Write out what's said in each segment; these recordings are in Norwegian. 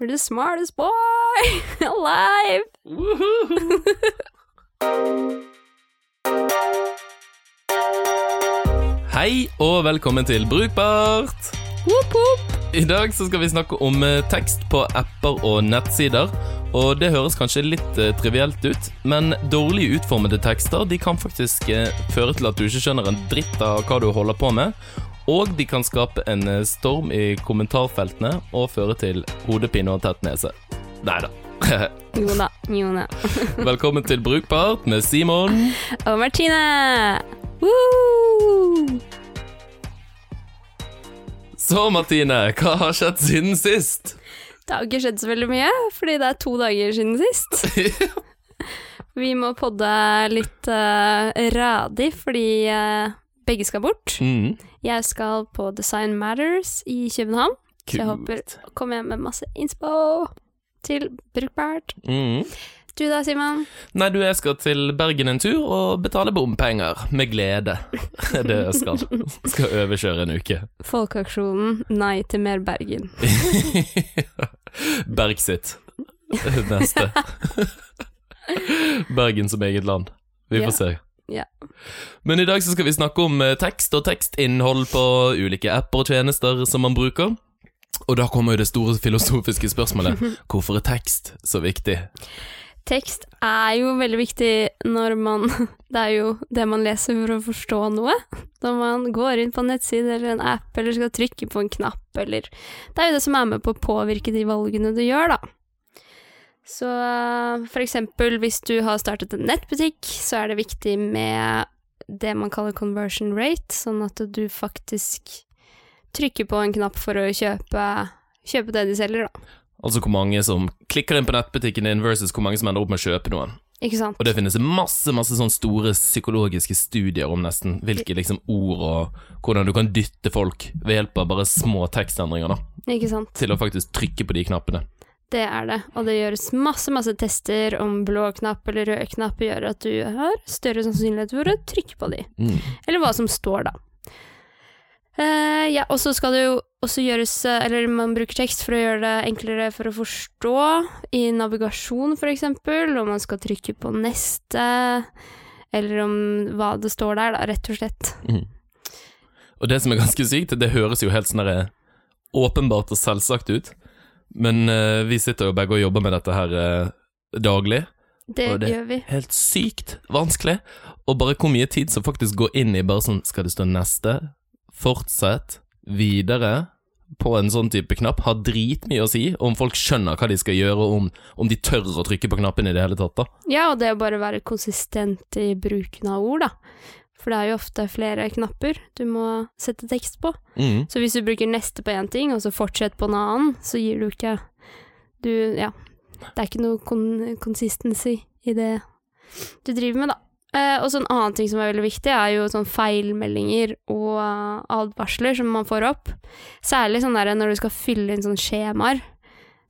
You're the smartest boy alive! Hei og velkommen til Brukbart! Woop, woop. I dag så skal vi snakke om eh, tekst på apper og nettsider. Og det høres kanskje litt eh, trivielt ut, men dårlig utformede tekster de kan faktisk eh, føre til at du ikke skjønner en dritt av hva du holder på med. Og de kan skape en eh, storm i kommentarfeltene og føre til hodepine og tett nese. Nei da. Jo da, jo da. Velkommen til Brukbart med Simon. Og Martine! Woo! Så, Martine, hva har skjedd siden sist? Det har ikke skjedd så veldig mye, fordi det er to dager siden sist. Vi må podde litt uh, radig, fordi eh, begge skal bort. Mm. Jeg skal på Design Matters i København, Kult. så jeg håper å komme hjem med masse inspo til brukbart. Mm. Du da, Simon? Nei, du, jeg skal til Bergen en tur og betale bompenger. Med glede. Det jeg skal. Skal overkjøre en uke. Folkeaksjonen Nei til mer Bergen. Bergsit. Neste. Bergen som eget land. Vi får Ja. se. Ja. Men i dag så skal vi snakke om eh, tekst og tekstinnhold på ulike apper og tjenester som man bruker. Og da kommer jo det store filosofiske spørsmålet. Hvorfor er tekst så viktig? Tekst er jo veldig viktig når man Det er jo det man leser for å forstå noe. Når man går inn på en nettside eller en app eller skal trykke på en knapp eller Det er jo det som er med på å påvirke de valgene du gjør, da. Så for eksempel hvis du har startet en nettbutikk, så er det viktig med det man kaller conversion rate, sånn at du faktisk trykker på en knapp for å kjøpe, kjøpe det de selger, da. Altså hvor mange som klikker inn på nettbutikken din versus hvor mange som ender opp med å kjøpe noen. Ikke sant? Og det finnes masse masse sånne store psykologiske studier om nesten hvilke liksom ord og hvordan du kan dytte folk ved hjelp av bare små tekstendringer da, Ikke sant? til å faktisk trykke på de knappene. Det er det, og det gjøres masse masse tester om blå knapp eller rød knapp gjør at du har større sannsynlighet for å trykke på de, Mm. eller hva som står da. Uh, ja, og så skal det jo også gjøres, eh, eller man bruker tekst for å gjøre det enklere for å forstå, i navigasjon for eksempel, om man skal trykke på neste, eller om hva det står der da, rett og slett. Mm. Og det som er ganske sykt, det høres jo helt sånn der åpenbart og selvsagt ut, men uh, vi sitter jo begge og jobber med dette her uh, daglig. Det, Og det- gjør vi. Helt sykt vanskelig. Og bare hvor mye tid som faktisk går inn i bare sånn Skal det stå neste? Fortsett? Videre? På en sånn type knapp har dritmye å si om folk skjønner hva de skal gjøre, og om, om de tør å trykke på knappen i det hele tatt. da. Ja, og det å bare være konsistent i bruken av ord, da. For det er jo ofte flere knapper du må sette tekst på. Mm. Så hvis du bruker neste på én ting, og så fortsett på en annen, så gir du ikke Du, ja. Det er ikke noe kon consistency i det du driver med, da. Eh, og så en annen ting som er veldig viktig, er jo sånn feilmeldinger og advarsler som man får opp. Særlig sånn der når du skal fylle inn sånne skjemaer,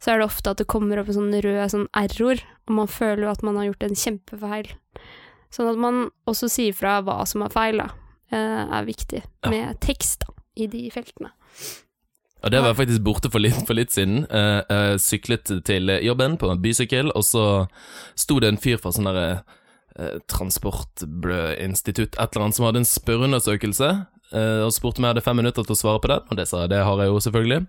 så er det ofte at det kommer opp en sånn rød sånn error, og man føler jo at man har gjort en kjempefeil. Sånn at man også sier fra hva som er feil, da, eh, er viktig med tekst da, i de feltene. Og det var jeg faktisk borte for litt, for litt siden. Eh, Jeg syklet til jobben på en bysykkel, og så sto det en fyr fra sånn derre transportinstitutt, et eller annet, som hadde en spørreundersøkelse, eh, og spurte om jeg hadde fem minutter til å svare på den, og det sa jeg, det har jeg jo selvfølgelig.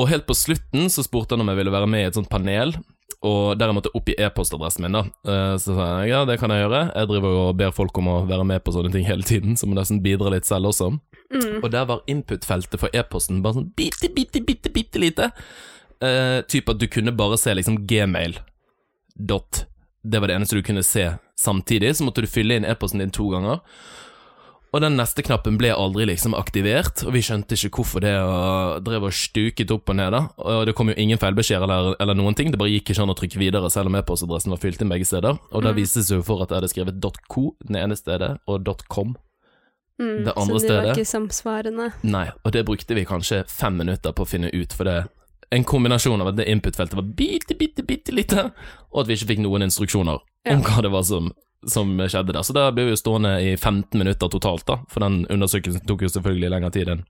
Og helt på slutten så spurte han om jeg ville være med i et sånt panel, og der jeg måtte oppgi e-postadressen min, da. Eh, Så sa jeg ja, det kan jeg gjøre. Jeg driver og ber folk om å være med på sånne ting hele tiden, så må nesten bidra litt selv også. Mm. Og der var input-feltet for e-posten bare sånn bitte, bitte, bitte, bitte lite. Uh, typ at du kunne bare se liksom gmail. Dot. Det var det eneste du kunne se samtidig. Så måtte du fylle inn e-posten din to ganger. Og den neste knappen ble aldri liksom aktivert, og vi skjønte ikke hvorfor det og drev og stuket opp og ned. da Og det kom jo ingen feilbeskjeder eller, eller noen ting, det bare gikk ikke an å trykke videre selv om e-postadressen var fylt inn begge steder. Og da Mm. viste det seg jo for at jeg hadde skrevet .co det ene stedet, og .com Mm, Det andre stedet. så det var stedet- ikke samsvarende. Nei, og det brukte vi kanskje fem minutter på å finne ut, for det en kombinasjon av at det input-feltet var bitte, bitte, bitte lite, og at vi ikke fikk noen instruksjoner Ja. om hva det var som, som skjedde der. Så der ble vi stående i 15 minutter totalt, da, for den undersøkelsen tok jo selvfølgelig lengre tid enn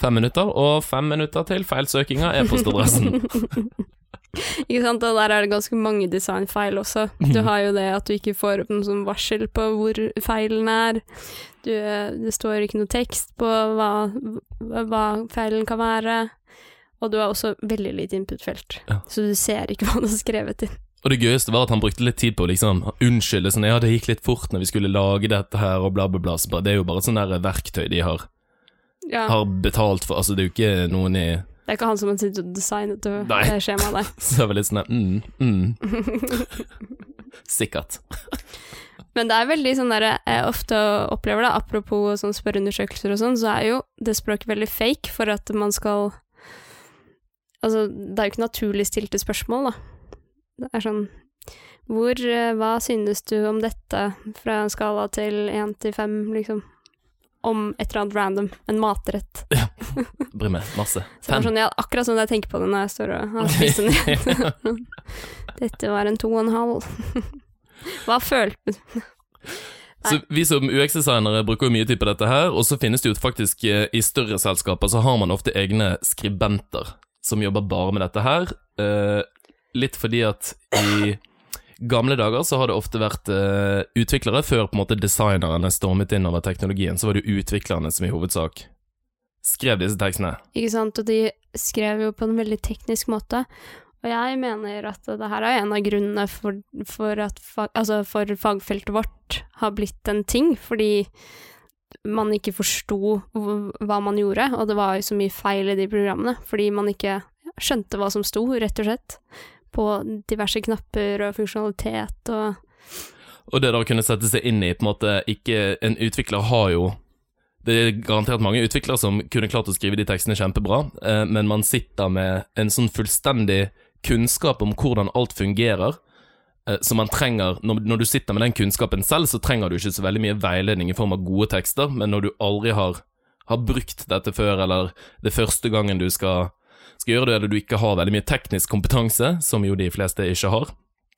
fem minutter, og fem minutter til feilsøkinga er e-postadressen. Ikke sant, og der er det ganske mange designfeil også. Du har jo det at du ikke får opp noen sånn varsel på hvor feilen er. Du, det står ikke noe tekst på hva, hva feilen kan være. Og du har også veldig lite input-felt, Ja. så du ser ikke hva du har skrevet inn. Og det gøyeste var at han brukte litt tid på å liksom unnskylde sånn Ja, det gikk litt fort når vi skulle lage dette her, og bla, bla, bla. Så det er jo bare sånne der verktøy de har, Ja, har betalt for. Altså, det er jo ikke noen i det er ikke han som har sittet og designet det, det skjemaet der. Så det var litt sånn der, mm, mm. Sikkert. Men det er veldig sånn der jeg ofte opplever det, apropos sånn spørreundersøkelser og sånn, så er jo det språket veldig fake for at man skal Altså, det er jo ikke naturlig stilte spørsmål, da. Det er sånn Hvor eh, Hva synes du om dette fra en skala til én til fem, liksom? Om et eller annet random. En matrett. Bryr meg masse. Så det sånn, ja, akkurat sånn jeg tenker på det når jeg står og har spist den igjen. Dette var en to og en halv. Hva følte du? Så Vi som UX-designere bruker jo mye tid på dette her, og så finnes det jo faktisk eh, i større selskaper så har man ofte egne skribenter som jobber bare med dette her. Litt fordi at i gamle dager så har det ofte vært uh, utviklere, før på en måte designerne stormet inn over teknologien, så var det jo utviklerne som i hovedsak skrev disse tekstene. Ikke sant, og de skrev jo på en veldig teknisk måte. Og jeg mener at det her er en av grunnene for, for at fag, altså for fagfeltet vårt har blitt en ting, fordi man ikke forsto hva man gjorde, og det var jo så mye feil i de programmene, fordi man ikke skjønte hva som sto, rett og slett, på diverse knapper og funksjonalitet og Og det å kunne sette seg inn i på en måte ikke En utvikler har jo Det er garantert mange utviklere som kunne klart å skrive de tekstene kjempebra, eh, men man sitter med en sånn fullstendig kunnskap om hvordan alt fungerer, som så man trenger når, du sitter med den kunnskapen selv, så trenger du ikke så veldig mye veiledning i form av gode tekster, men når du aldri har, har brukt dette før, eller det første gangen du skal, skal gjøre det, eller du ikke har veldig mye teknisk kompetanse, som jo de fleste ikke har,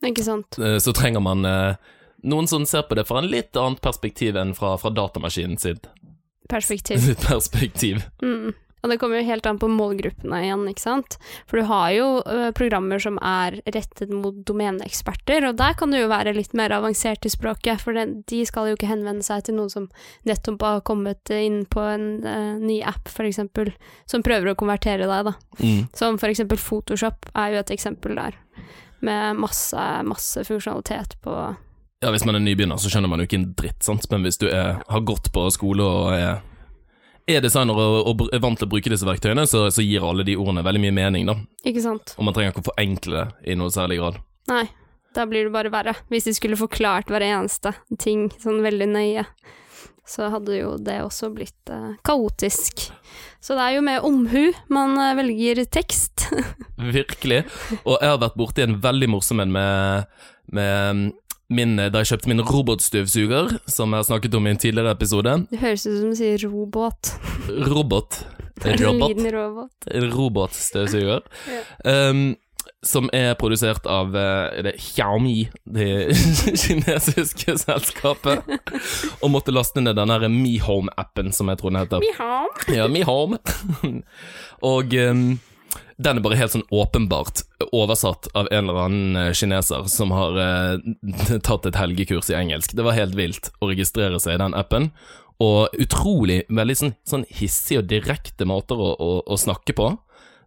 Ikke sant? eh, så trenger man eh, noen som ser på det fra en litt annet perspektiv enn fra, fra datamaskinen sitt, Perspektiv. sitt perspektiv. Mm. Og det kommer jo helt an på målgruppene igjen, ikke sant. For du har jo ø, programmer som er rettet mot domeneeksperter, og der kan du jo være litt mer avansert i språket, for det, de skal jo ikke henvende seg til noen som nettopp har kommet inn på en uh, ny app, for eksempel, som prøver å konvertere deg, da. Mm. Som for eksempel Photoshop er jo et eksempel der, med masse, masse funksjonalitet på Ja, Hvis man er nybegynner, så skjønner man jo ikke en dritt, sant? men hvis du er, har gått på skole og er, er designer og, og er vant til å bruke disse verktøyene, så, så gir alle de ordene veldig mye mening, da. Ikke sant? Og man trenger ikke å forenkle det i noe særlig grad. Nei, da blir det bare verre. Hvis de skulle forklart hver eneste ting sånn veldig nøye, så hadde jo det også blitt eh, kaotisk. Så det er jo med omhu man eh, velger tekst. Virkelig. Og jeg har vært borti en veldig morsom en med, med min, da jeg kjøpte min robotstøvsuger, som jeg har snakket om i en tidligere episode. Det høres ut som du sier robot. Robot. En Robot. En robotstøvsuger. Ja. Um, som er produsert av eh, det Xiaomi, det kinesiske selskapet. Og måtte laste ned den der Mi Home-appen, som jeg tror den heter. MeHome. Ja, Mi Home. og um, den er bare helt sånn åpenbart oversatt av en eller annen eh, kineser som har eh, tatt et helgekurs i engelsk. Det var helt vilt å registrere seg i den appen. Og utrolig veldig sånn, sånn hissige og direkte måter å, å, å snakke på.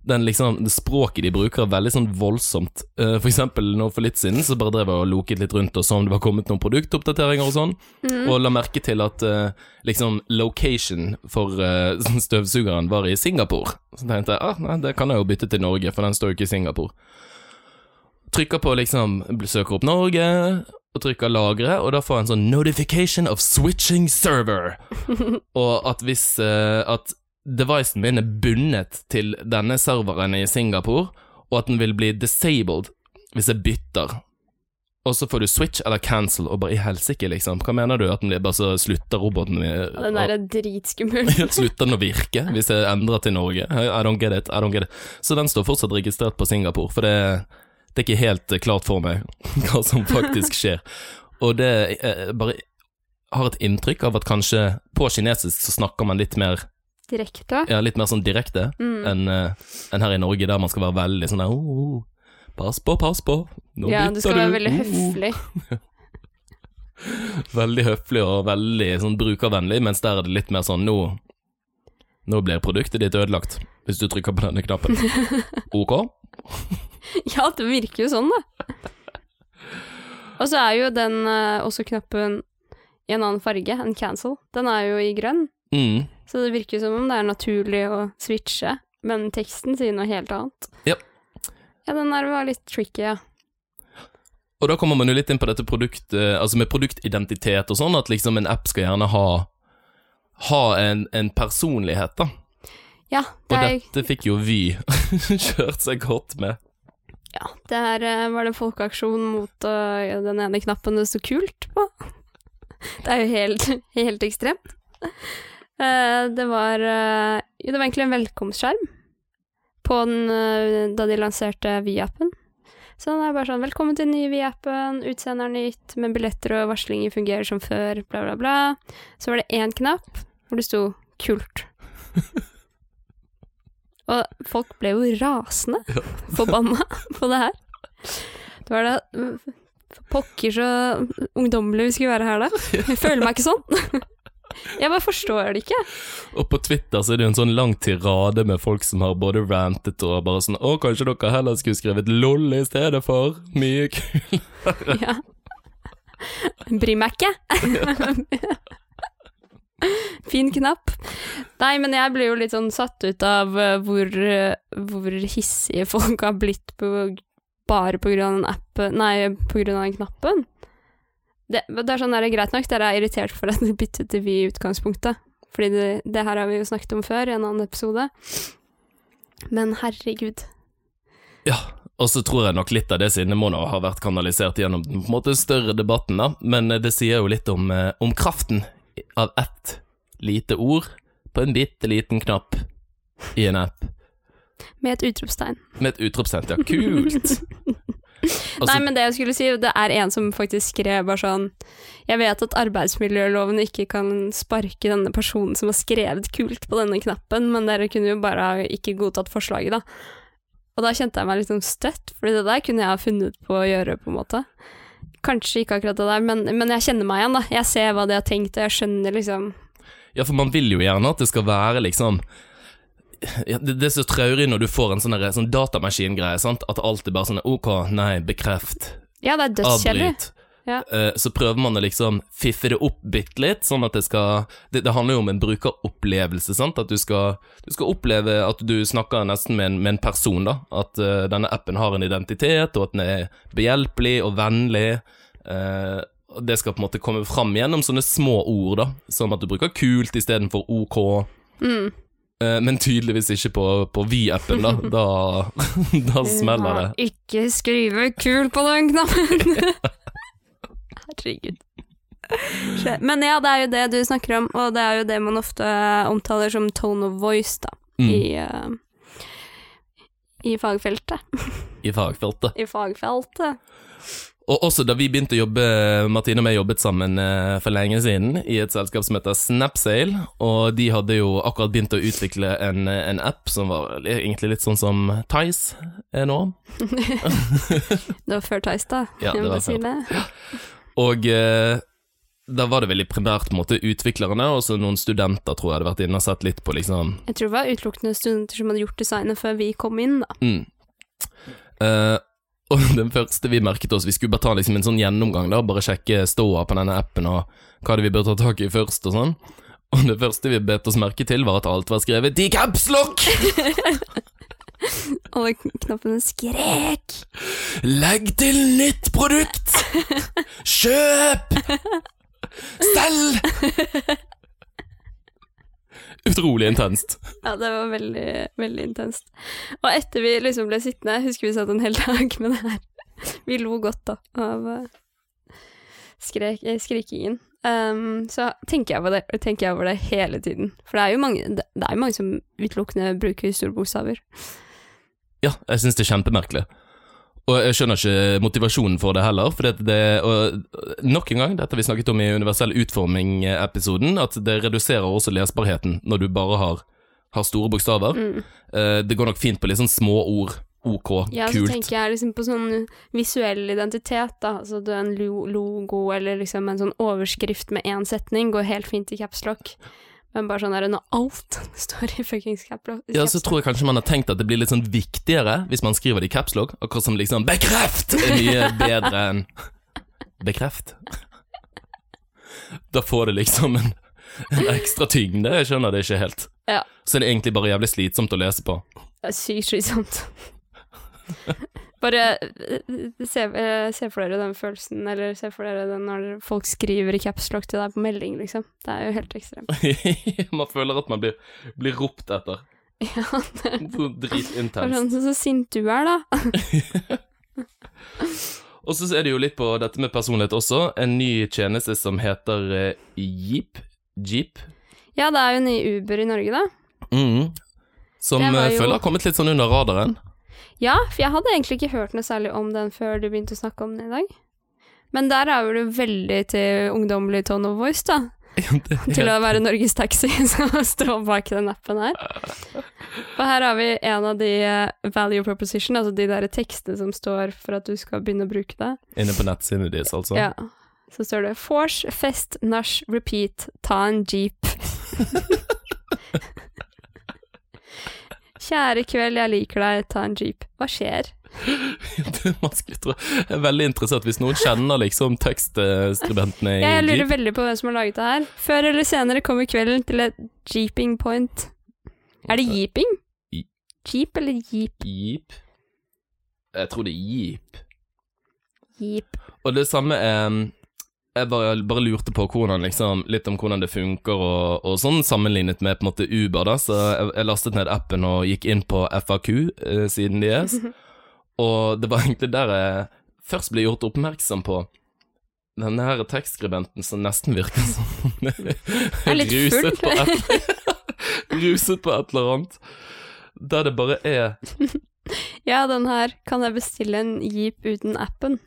Den liksom, det språket de bruker er veldig sånn voldsomt. Uh, for eksempel nå for litt siden så bare drev jeg og loket litt rundt og så om det var kommet noen produktoppdateringer og sånn, og la merke til at uh, liksom location for uh, støvsugeren var i Singapore. Så tenkte jeg ah, nei, det kan jeg jo bytte til Norge, for den står jo ikke i Singapore. Trykker på liksom Søker opp Norge, og trykker lagre, og da får jeg en sånn notification of switching server. og at hvis uh, At devicen min er bundet til denne serveren i Singapore, og at den vil bli disabled hvis jeg bytter. Og så får du switch eller cancel, og bare i helsike, liksom. Hva mener du? At den bare så slutter roboten min den der er dritskummel. Slutter den å virke hvis jeg endrer til Norge? I don't get it, I don't get it. Så den står fortsatt registrert på Singapore, for det, det er ikke helt klart for meg hva som faktisk skjer. Og det eh, bare har et inntrykk av at kanskje på kinesisk så snakker man litt mer Direkte. Ja, litt mer sånn direkte Mm. enn eh, enn her i Norge, der man skal være veldig sånn der oh, Pass på, pass på, nå Ja, du bytter skal være veldig høflig. Veldig høflig og veldig sånn brukervennlig, mens der er det litt mer sånn nå Nå blir produktet ditt ødelagt hvis du trykker på denne knappen. Ok? Ja, det virker jo sånn, da. Og så er jo den eh, også knappen i en annen farge enn cancel. Den er jo i grønn, Mm. Så det virker som om det er naturlig å switche, men teksten sier noe helt annet. Ja. Ja, den der var litt tricky, ja. Og da kommer man jo litt inn på dette produkt, eh, altså med produktidentitet og sånn, at liksom en app skal gjerne ha, ha en, en personlighet, da. Ja, Og det er, dette fikk jo Vy kjørt seg godt med. ja, det her var det folkeaksjon mot uh, den ene knappen det sto kult på. Det er jo helt, helt ekstremt. Eh, det var eh, det var egentlig en velkomstskjerm på den eh, da de lanserte Vy-appen. Så den er bare sånn 'Velkommen til den nye Vy-appen. Utseendet er nytt, men billetter og varslinger fungerer som før', bla, bla, bla. Så var det én knapp hvor det sto 'kult'. Og folk ble jo rasende forbanna på det her. Det var da pokker så ungdommelig vi skulle være her da. Jeg føler meg ikke sånn. Jeg bare forstår det ikke. Og på Twitter så er det jo en sånn lang tirade med folk som har både rantet og bare sånn Å, kanskje dere heller skulle skrevet LOL i stedet for? Mye kulere. Ja. Bryr meg ikke. Fin knapp. Nei, men jeg blir jo litt sånn satt ut av eh, hvor, eh, hvor hissige folk har blitt på, bare på grunn av den appen Nei, på grunn av den knappen. Det, det er sånn der, greit nok, dere er irritert for at det byttet til vi i utgangspunktet. Fordi det, det her har vi jo snakket om før i en annen episode. Men herregud. Ja, og så tror jeg nok litt av det sinnet må nå ha vært kanalisert gjennom den på en måte større debatten, da. Men eh, det sier jo litt om, eh, om kraften av ett lite ord på en bitte liten knapp i en app. Med et utropstegn. Med et utropstegn. Ja, kult! Altså, Nei, men det jeg skulle si, det er en som faktisk skrev bare sånn Jeg vet at arbeidsmiljøloven ikke kan sparke denne personen som har skrevet kult på denne knappen, men dere kunne jo bare ikke godtatt forslaget, da. Og da kjente jeg meg litt sånn støtt, fordi det der kunne jeg ha funnet på å gjøre, på en måte. Kanskje ikke akkurat det der, men, men jeg kjenner meg igjen, da. Jeg ser hva de har tenkt, og jeg skjønner liksom Ja, for man vil jo gjerne at det skal være liksom ja, det, det er så traurig når du får en sånn, sånn datamaskingreie, at alt er bare sånn ok, nei, bekreft, Ja, det er dødskjedelig. Ja. Eh, så prøver man å liksom fiffe det opp bitte litt, sånn at det skal Det, det handler jo om en brukeropplevelse, sant? At du skal, du skal oppleve at du snakker nesten med en, med en person, da. At uh, denne appen har en identitet, og at den er behjelpelig og vennlig. Uh, det skal på en måte komme fram gjennom sånne små ord, da. Som at du bruker kult istedenfor OK. Mm. Eh, men tydeligvis ikke på, på Vi-appen, da. Da, da smeller det. Ikke skrive kul på den knappen! Herregud. Men ja, det er jo det du snakker om, og det er jo det man ofte omtaler som tone of voice, da, Mm, i, uh, i fagfeltet. I fagfeltet. I fagfeltet. Og også da vi begynte å jobbe, Martine og jeg jobbet sammen eh, for lenge siden i et selskap som heter Snapsail, og de hadde jo akkurat begynt å utvikle en, en app som var egentlig litt sånn som Tice er nå. Det var før Tice, da. Ja, det var si før. det. Og eh, da var det veldig primært på en måte utviklerne, og så noen studenter tror jeg hadde vært inne og sett litt på liksom Jeg tror det var utelukkende studenter som hadde gjort designet før vi kom inn, da. Mm. Eh, og den første vi merket oss Vi skulle bare ta liksom en sånn gjennomgang, da bare sjekke ståa på denne appen og hva det vi bør ta tak i først og sånn. Og det første vi bet oss merke til, var at alt var skrevet i capslock! Alle kn- knappene skrek! Legg til nytt produkt! Kjøp! Selg! Utrolig intenst. Ja, det var veldig, veldig intenst. Og etter vi liksom ble sittende, husker vi satt en hel dag med det her. Vi lo godt da, av eh, skrek, eh, skrikingen. Um, så tenker jeg, det, tenker jeg over det hele tiden. For det er jo mange, det, det er mange som utelukkende bruker store bokstaver. Ja, jeg syns det er kjempemerkelig. Og jeg skjønner ikke motivasjonen for det heller. For det, det, og nok en gang, dette har vi snakket om i universell utforming-episoden, at det reduserer også lesbarheten når du bare har har store bokstaver. Mm. Uh, det går nok fint på litt sånn små ord. OK, Ja, så kult. tenker jeg liksom på sånn visuell identitet, da. Altså du en logo eller liksom en sånn overskrift med én setning går helt fint i capslock. Men bare sånn der når alt står i fuckings capslock Ja, så tror jeg kanskje man har tenkt at det blir litt sånn viktigere hvis man skriver det i capslock, akkurat som liksom 'bekreft' er mye bedre enn 'bekreft'. Da får det liksom en, en ekstra tyngde, jeg skjønner det ikke helt. Ja. Så det er egentlig bare jævlig slitsomt å lese på. Det er sykt slitsomt. Bare eh, se, eh, se for dere den følelsen, eller se for dere den når folk skriver i capslock til deg på melding, liksom. Det er jo helt ekstremt. man føler at man blir, blir ropt etter. Ja, det er Så Dritintenst. sånn så sint du er, da. Og så er det jo litt på dette med personlighet også. En ny tjeneste som heter eh, Jeep. Jeep. Ja, det er jo ny Uber i Norge, da. Mm. Som jo- føler har kommet litt sånn under radaren. Ja, for jeg hadde egentlig ikke hørt noe særlig om den før du begynte å snakke om den i dag. Men der er du veldig til ungdommelig tone of voice, da. Er Til å være Norges Taxi som står bak den appen her. Og her har vi en av de eh, value proposition, altså de der tekstene som står for at du skal begynne å bruke det. Inne på nettsidene deres, altså. Ja. Så står det 'Force, fest, nach, repeat, ta en jeep. Kjære kveld, jeg liker deg, ta en jeep. Hva skjer? Det man skulle tro. Jeg er veldig interessert hvis noen kjenner liksom tekstskribentene i Jeg lurer Jeep. veldig på hvem som har laget det her. Før eller senere kommer kvelden til et jeeping point. Er det jeeping? Jeep eller jeep? Jeep. Jeg tror det er Jeep. Jeep. Og det samme er Jeg bare, bare lurte på hvordan liksom, litt om hvordan det funker, og, og sånn sammenlignet med på en måte Uber. da Så jeg, jeg lastet ned appen og gikk inn på FAQ-siden deres. Og det var egentlig der jeg først ble gjort oppmerksom på denne her tekstskribenten som nesten virker som ruset på et, ruset på et eller annet. Der det bare er Ja, den her. Kan jeg bestille en jeep uten appen?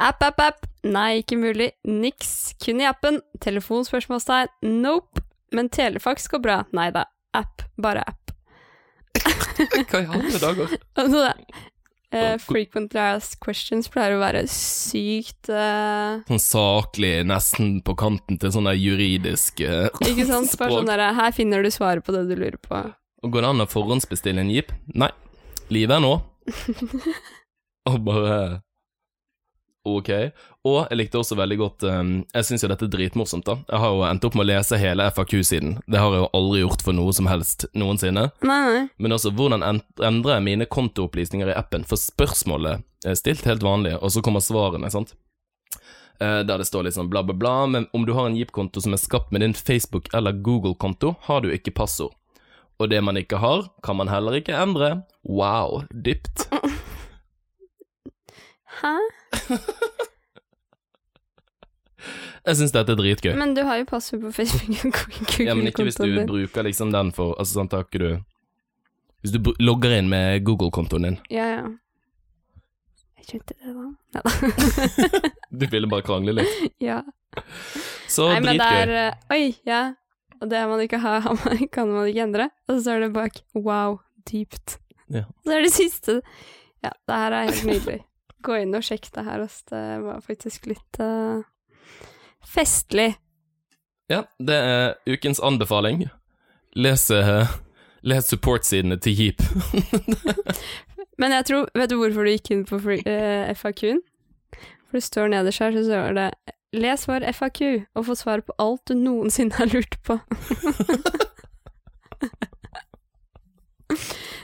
App, app, app. Nei, ikke mulig. Niks. Kun i appen. Telefonspørsmålstegn. Nope. Men telefax går bra. Nei da. App. Bare app. Hva i alle dager? Altså, uh, frequently asked questions pleier å være sykt uh... Sånn saklig, nesten på kanten til sånn der juridisk eh, Ikke sant? Bare sånn derre Her finner du svaret på det du lurer på. Og Går det an å forhåndsbestille en jeep? Nei. Livet er nå. Og bare Ok. Og jeg likte også veldig godt um, Jeg syns jo dette er dritmorsomt, da. Jeg har jo endt opp med å lese hele FAQ-siden. Det har jeg jo aldri gjort for noe som helst noensinne. Nei, nei. Men også hvordan endrer jeg mine kontoopplysninger i appen? For spørsmålet er stilt helt vanlig, og så kommer svarene, sant. Uh, Der det står litt sånn bla, bla, bla, men om du har en Jeep-konto som er skapt med din Facebook- eller Google-konto, har du ikke passord. Og det man ikke har, kan man heller ikke endre. Wow, dypt. Hæ? Jeg syns dette er dritgøy. Men du har jo passord på Facebook og Google-kontoen Ja, men ikke hvis du bruker liksom den for Altså, sånn takker du Hvis du logger inn med Google-kontoen din. Ja, ja. Jeg skjønte det, da. Neida. Du ville bare krangle litt. ja. Så Nei, men det dritgøy. er uh, Oi, ja. Og det man ikke har, har kan man ikke endre. Og så står det bak wow, dypt. Ja. Så er det siste Ja, det her er helt nydelig. Gå inn og sjekke det her, altså. Det var faktisk litt uh, festlig. Ja, det er ukens anbefaling. Lese, les support-sidene til Jeep. Men jeg tror Vet du hvorfor du gikk inn på free- eh, FAQ-en? For det står nederst her, så står det Les vår FAQ og få svar på alt du noensinne har lurt på.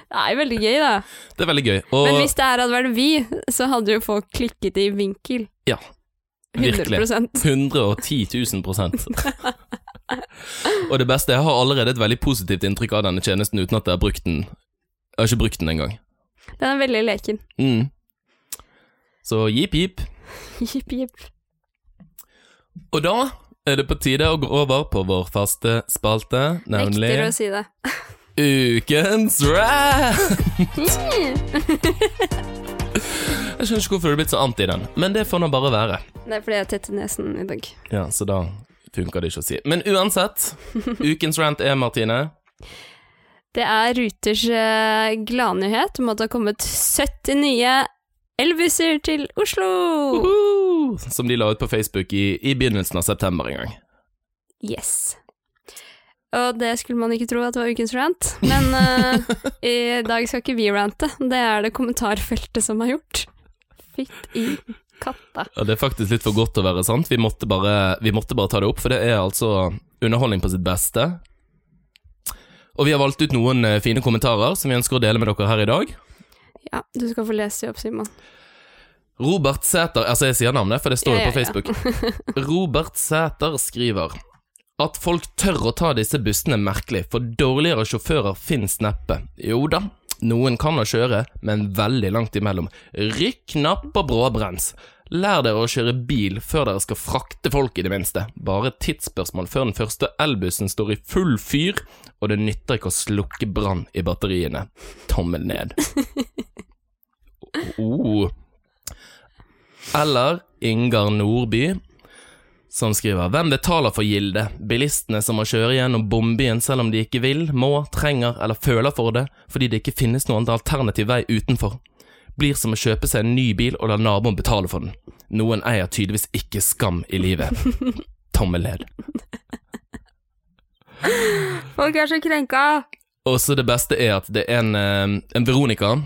det er veldig gøy, da. Det er veldig gøy. Og Men hvis det her hadde vært vi, så hadde jo folk klikket i vinkel. Ja, virkelig. 100 110 000 prosent. Og det beste, jeg har allerede et veldig positivt inntrykk av denne tjenesten uten at jeg har brukt den. Jeg har ikke brukt den engang. Den er veldig leken. Mm. Så jip, jip. jip, jip. Og da er det på tide å gå over på vår faste spalte, nemlig Nekter å si det. Ukens rant! Jeg skjønner ikke hvorfor du er blitt så anti den, men det får nå bare være. Det er fordi jeg tettet nesen i dag. Ja, så da funker det ikke å si. Men uansett, ukens rant er, Martine Det er Ruters eh, gladnyhet om at det har kommet 70 nye elbusser til Oslo! Uhu! Som de la ut på Facebook i, i begynnelsen av september en gang. Yes. Og det skulle man ikke tro at det var ukens rant, men uh, i dag skal ikke vi rante, det er det kommentarfeltet som har gjort. Fytt i katta. Ja, det er faktisk litt for godt til å være sant. Vi måtte, bare, vi måtte bare ta det opp, for det er altså underholdning på sitt beste. Og vi har valgt ut noen eh, fine kommentarer som vi ønsker å dele med dere her i dag. Ja, du skal få lese dem opp, Simon. Robert Sæter Altså, jeg sier navnet, for det står jo Ja, på ja, på Facebook. Robert Sæter skriver at folk tør å ta disse bussene er merkelig, for dårligere sjåfører finnes neppe. Jo da, noen kan å kjøre, men veldig langt imellom. Rykk napp og bråbrems. Lær dere å kjøre bil før dere skal frakte folk, i det minste. Bare et tidsspørsmål før den første elbussen står i full fyr, og det nytter ikke å slukke brann i batteriene. Tommel ned. Oh. Eller Ingar Nordby, som skriver Hvem betaler for gilde? Bilistene som må kjøre gjennom bombyen selv om de ikke vil, må, trenger eller føler for det, fordi det ikke finnes noen alternativ vei utenfor. Blir som å kjøpe seg en ny bil og la naboen betale for den. Noen eier tydeligvis ikke skam i livet. Tommel ned. Folk er så krenka! Og så det beste er at det er en, eh, en Veronica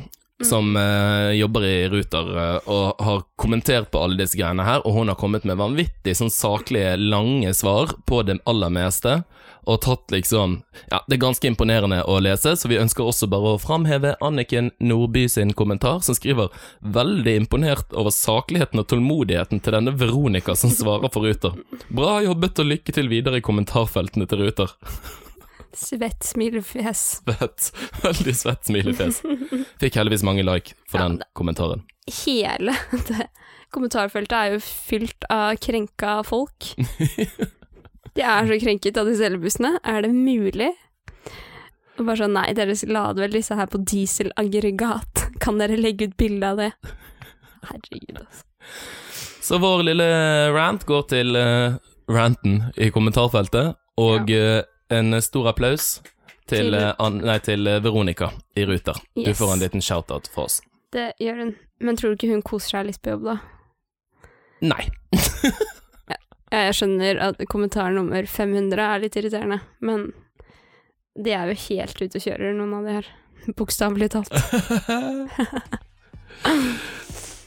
som uh, jobber i Ruter uh, og har kommentert på alle disse greiene her, og hun har kommet med vanvittig sånn saklige, lange svar på det aller meste, og tatt liksom Ja, det er ganske imponerende å lese, så vi ønsker også bare å framheve Anniken Nordby sin kommentar, som skriver veldig imponert over sakligheten og tålmodigheten til denne Veronica som svarer for Ruter. Bra jobbet og lykke til videre i kommentarfeltene til Ruter. Svett smilefjes. Svett. Veldig svett smilefjes. Fikk heldigvis mange like for Ja, den kommentaren. Hele det kommentarfeltet er jo fylt av krenka folk. De er så krenket av disse elbussene. Er det mulig? Og bare sånn, nei, dere lader vel disse her på dieselaggregat. Kan dere legge ut bilde av det? Herregud, altså. Så vår lille rant går til uh, ranten i kommentarfeltet, og eh, en stor applaus til, eh, An nei, til eh, Veronica i Ruter. Du får en liten shout-out fra oss. Det gjør hun. Men tror du ikke hun koser seg litt på jobb, da? Nei. Jeg skjønner at kommentar nummer 500 er litt irriterende, men de er jo helt ute og kjører, noen av de her. Bokstavelig talt.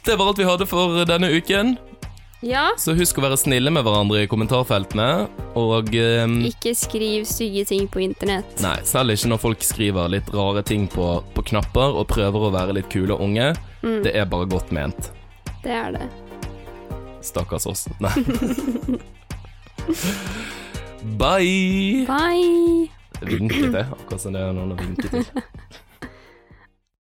Det var alt vi hadde for denne uken. Ja, Så husk å være snille med hverandre i kommentarfeltene, og um, ikke skriv stygge ting på internett. Nei, selv ikke når folk skriver litt rare ting på, på knapper og prøver å være litt kule og unge. Mm, Det er bare godt ment. det er det. Stakkars oss. Nei. Bye! Bye! Vinket, det. Akkurat som det er noen å vinke til.